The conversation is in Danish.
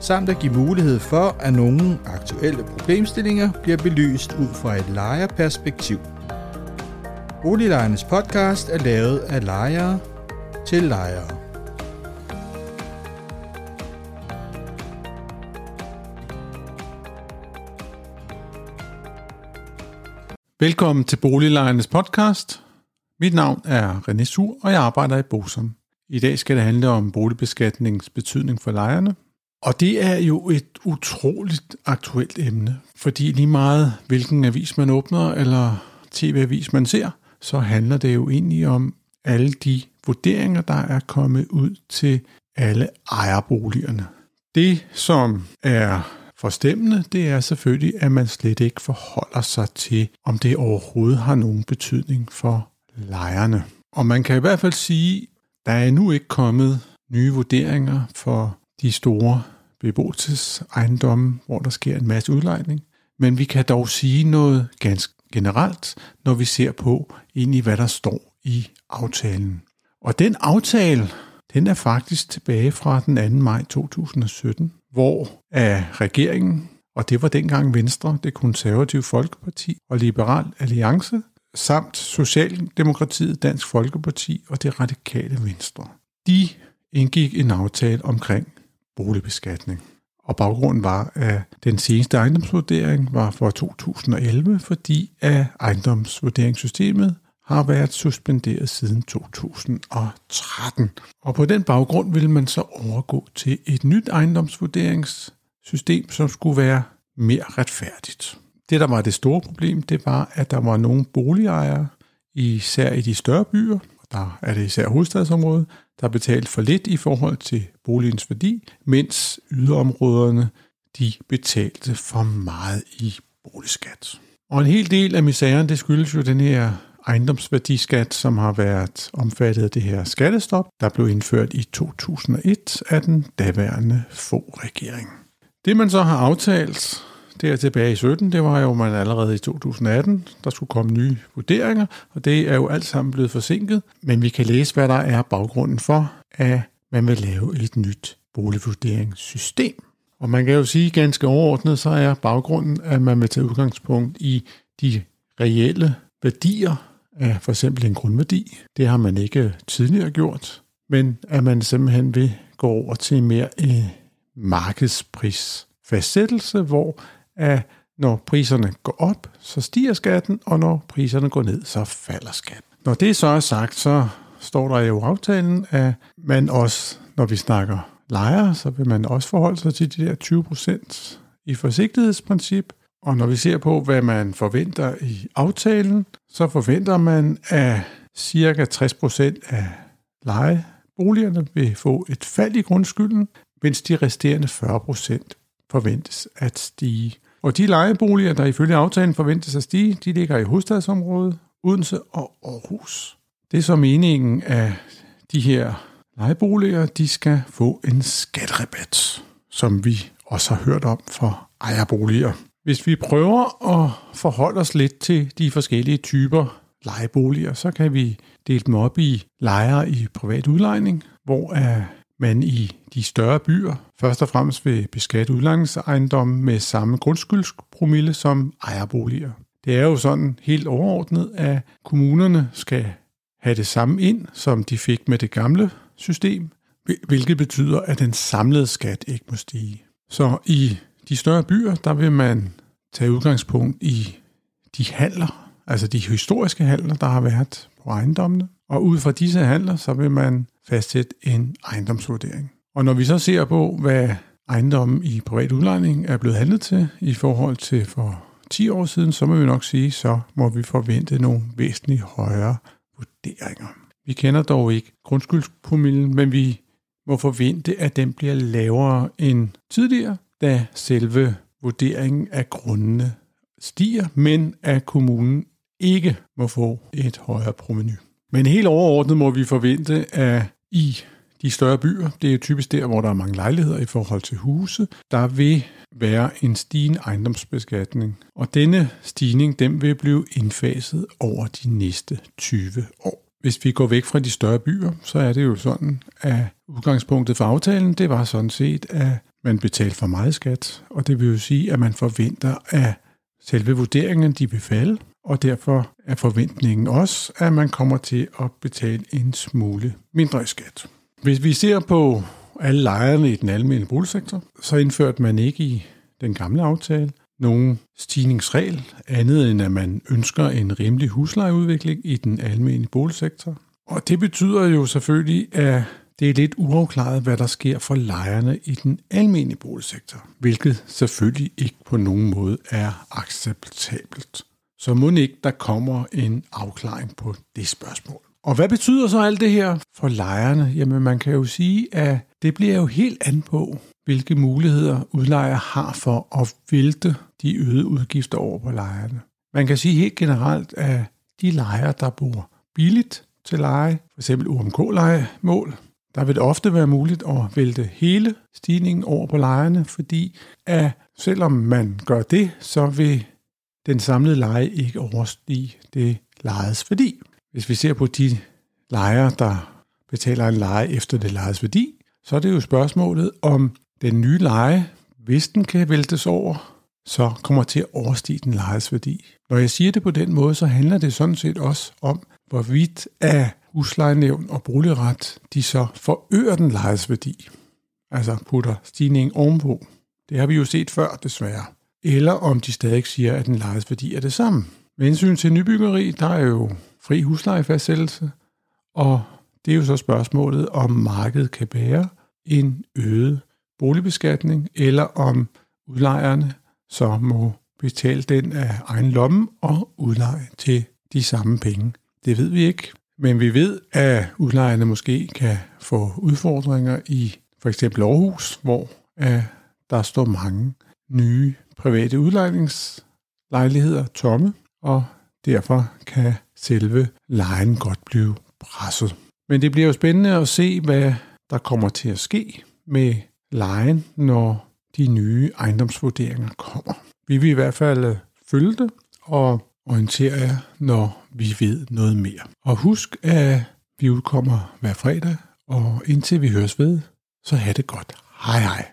samt at give mulighed for, at nogle aktuelle problemstillinger bliver belyst ud fra et lejerperspektiv. Boliglejernes podcast er lavet af lejere til lejere. Velkommen til Boliglejernes podcast. Mit navn er René Sur, og jeg arbejder i Bosom. I dag skal det handle om boligbeskatningens betydning for lejerne, og det er jo et utroligt aktuelt emne, fordi lige meget hvilken avis man åbner eller tv-avis man ser, så handler det jo egentlig om alle de vurderinger, der er kommet ud til alle ejerboligerne. Det, som er forstemmende, det er selvfølgelig, at man slet ikke forholder sig til, om det overhovedet har nogen betydning for lejerne. Og man kan i hvert fald sige, der er nu ikke kommet nye vurderinger for de store beboelsesejendomme, hvor der sker en masse udlejning. Men vi kan dog sige noget ganske generelt, når vi ser på egentlig, hvad der står i aftalen. Og den aftale, den er faktisk tilbage fra den 2. maj 2017, hvor af regeringen, og det var dengang Venstre, det konservative Folkeparti og Liberal Alliance, samt Socialdemokratiet, Dansk Folkeparti og det radikale Venstre. De indgik en aftale omkring boligbeskatning. Og baggrunden var, at den seneste ejendomsvurdering var for 2011, fordi at ejendomsvurderingssystemet har været suspenderet siden 2013. Og på den baggrund ville man så overgå til et nyt ejendomsvurderingssystem, som skulle være mere retfærdigt. Det, der var det store problem, det var, at der var nogle boligejere, især i de større byer, der er det især hovedstadsområdet, der betalt for lidt i forhold til boligens værdi, mens yderområderne de betalte for meget i boligskat. Og en hel del af misæren, det skyldes jo den her ejendomsværdiskat, som har været omfattet af det her skattestop, der blev indført i 2001 af den daværende få regering. Det man så har aftalt der tilbage i 17, det var jo man allerede i 2018, der skulle komme nye vurderinger, og det er jo alt sammen blevet forsinket, men vi kan læse, hvad der er baggrunden for, at man vil lave et nyt boligvurderingssystem. Og man kan jo sige ganske overordnet, så er baggrunden, at man vil tage udgangspunkt i de reelle værdier af for eksempel en grundværdi. Det har man ikke tidligere gjort, men at man simpelthen vil gå over til mere øh, markedsprisfastsættelse, hvor at når priserne går op, så stiger skatten, og når priserne går ned, så falder skatten. Når det så er sagt, så står der jo aftalen, at man også, når vi snakker lejere, så vil man også forholde sig til de der 20 procent i forsigtighedsprincip. Og når vi ser på, hvad man forventer i aftalen, så forventer man, at cirka 60 procent af lejeboligerne vil få et fald i grundskylden, mens de resterende 40 procent forventes at stige. Og de lejeboliger, der ifølge aftalen forventes at stige, de ligger i hovedstadsområdet, Odense og Aarhus. Det er så meningen, at de her lejeboliger, de skal få en skatterabat, som vi også har hørt om for ejerboliger. Hvis vi prøver at forholde os lidt til de forskellige typer lejeboliger, så kan vi dele dem op i lejere i privat udlejning, hvor man i de større byer først og fremmest vil beskatte udlejningsejendomme med samme grundskyldspromille som ejerboliger. Det er jo sådan helt overordnet, at kommunerne skal have det samme ind, som de fik med det gamle system, hvilket betyder, at den samlede skat ikke må stige. Så i de større byer, der vil man tage udgangspunkt i de handler, altså de historiske handler, der har været på ejendommene. Og ud fra disse handler, så vil man fastsætte en ejendomsvurdering. Og når vi så ser på, hvad ejendommen i privat udlejning er blevet handlet til i forhold til for 10 år siden, så må vi nok sige, så må vi forvente nogle væsentligt højere vurderinger. Vi kender dog ikke grundskyldspromillen, men vi må forvente, at den bliver lavere end tidligere, da selve vurderingen af grundene stiger, men at kommunen ikke må få et højere proveny. Men helt overordnet må vi forvente, at i de større byer, det er jo typisk der, hvor der er mange lejligheder i forhold til huse, der vil være en stigende ejendomsbeskatning. Og denne stigning, den vil blive indfaset over de næste 20 år. Hvis vi går væk fra de større byer, så er det jo sådan, at udgangspunktet for aftalen, det var sådan set, at man betalte for meget skat, og det vil jo sige, at man forventer, at selve vurderingen de vil falde, og derfor er forventningen også, at man kommer til at betale en smule mindre i skat. Hvis vi ser på alle lejerne i den almindelige boligsektor, så indførte man ikke i den gamle aftale nogen stigningsregel, andet end at man ønsker en rimelig huslejeudvikling i den almindelige boligsektor. Og det betyder jo selvfølgelig, at det er lidt uafklaret, hvad der sker for lejerne i den almindelige boligsektor, hvilket selvfølgelig ikke på nogen måde er acceptabelt. Så må ikke der kommer en afklaring på det spørgsmål. Og hvad betyder så alt det her for lejerne? Jamen man kan jo sige, at det bliver jo helt an på, hvilke muligheder udlejer har for at vælte de øgede udgifter over på lejerne. Man kan sige helt generelt, at de lejere, der bor billigt til leje, f.eks. UMK-lejemål, der vil det ofte være muligt at vælte hele stigningen over på lejerne, fordi at selvom man gør det, så vil den samlede leje ikke overstige det lejedes værdi. Hvis vi ser på de lejere, der betaler en leje efter det lejedes værdi, så er det jo spørgsmålet, om den nye leje, hvis den kan væltes over, så kommer til at overstige den lejes værdi. Når jeg siger det på den måde, så handler det sådan set også om, hvorvidt af huslejenævn og boligret, de så forøger den lejes værdi. Altså putter stigningen ovenpå. Det har vi jo set før, desværre. Eller om de stadig siger, at den lejes værdi er det samme. Med hensyn til nybyggeri, der er jo fri huslejefastsættelse, og det er jo så spørgsmålet, om markedet kan bære en øget boligbeskatning, eller om udlejerne så må betale den af egen lomme og udleje til de samme penge. Det ved vi ikke, men vi ved, at udlejerne måske kan få udfordringer i for eksempel Aarhus, hvor der står mange nye private udlejningslejligheder tomme, og derfor kan selve lejen godt blive presset. Men det bliver jo spændende at se, hvad der kommer til at ske med lejen, når de nye ejendomsvurderinger kommer. Vi vil i hvert fald øh, følge det og orientere jer, når vi ved noget mere. Og husk, at vi udkommer hver fredag, og indtil vi høres ved, så have det godt. Hej hej.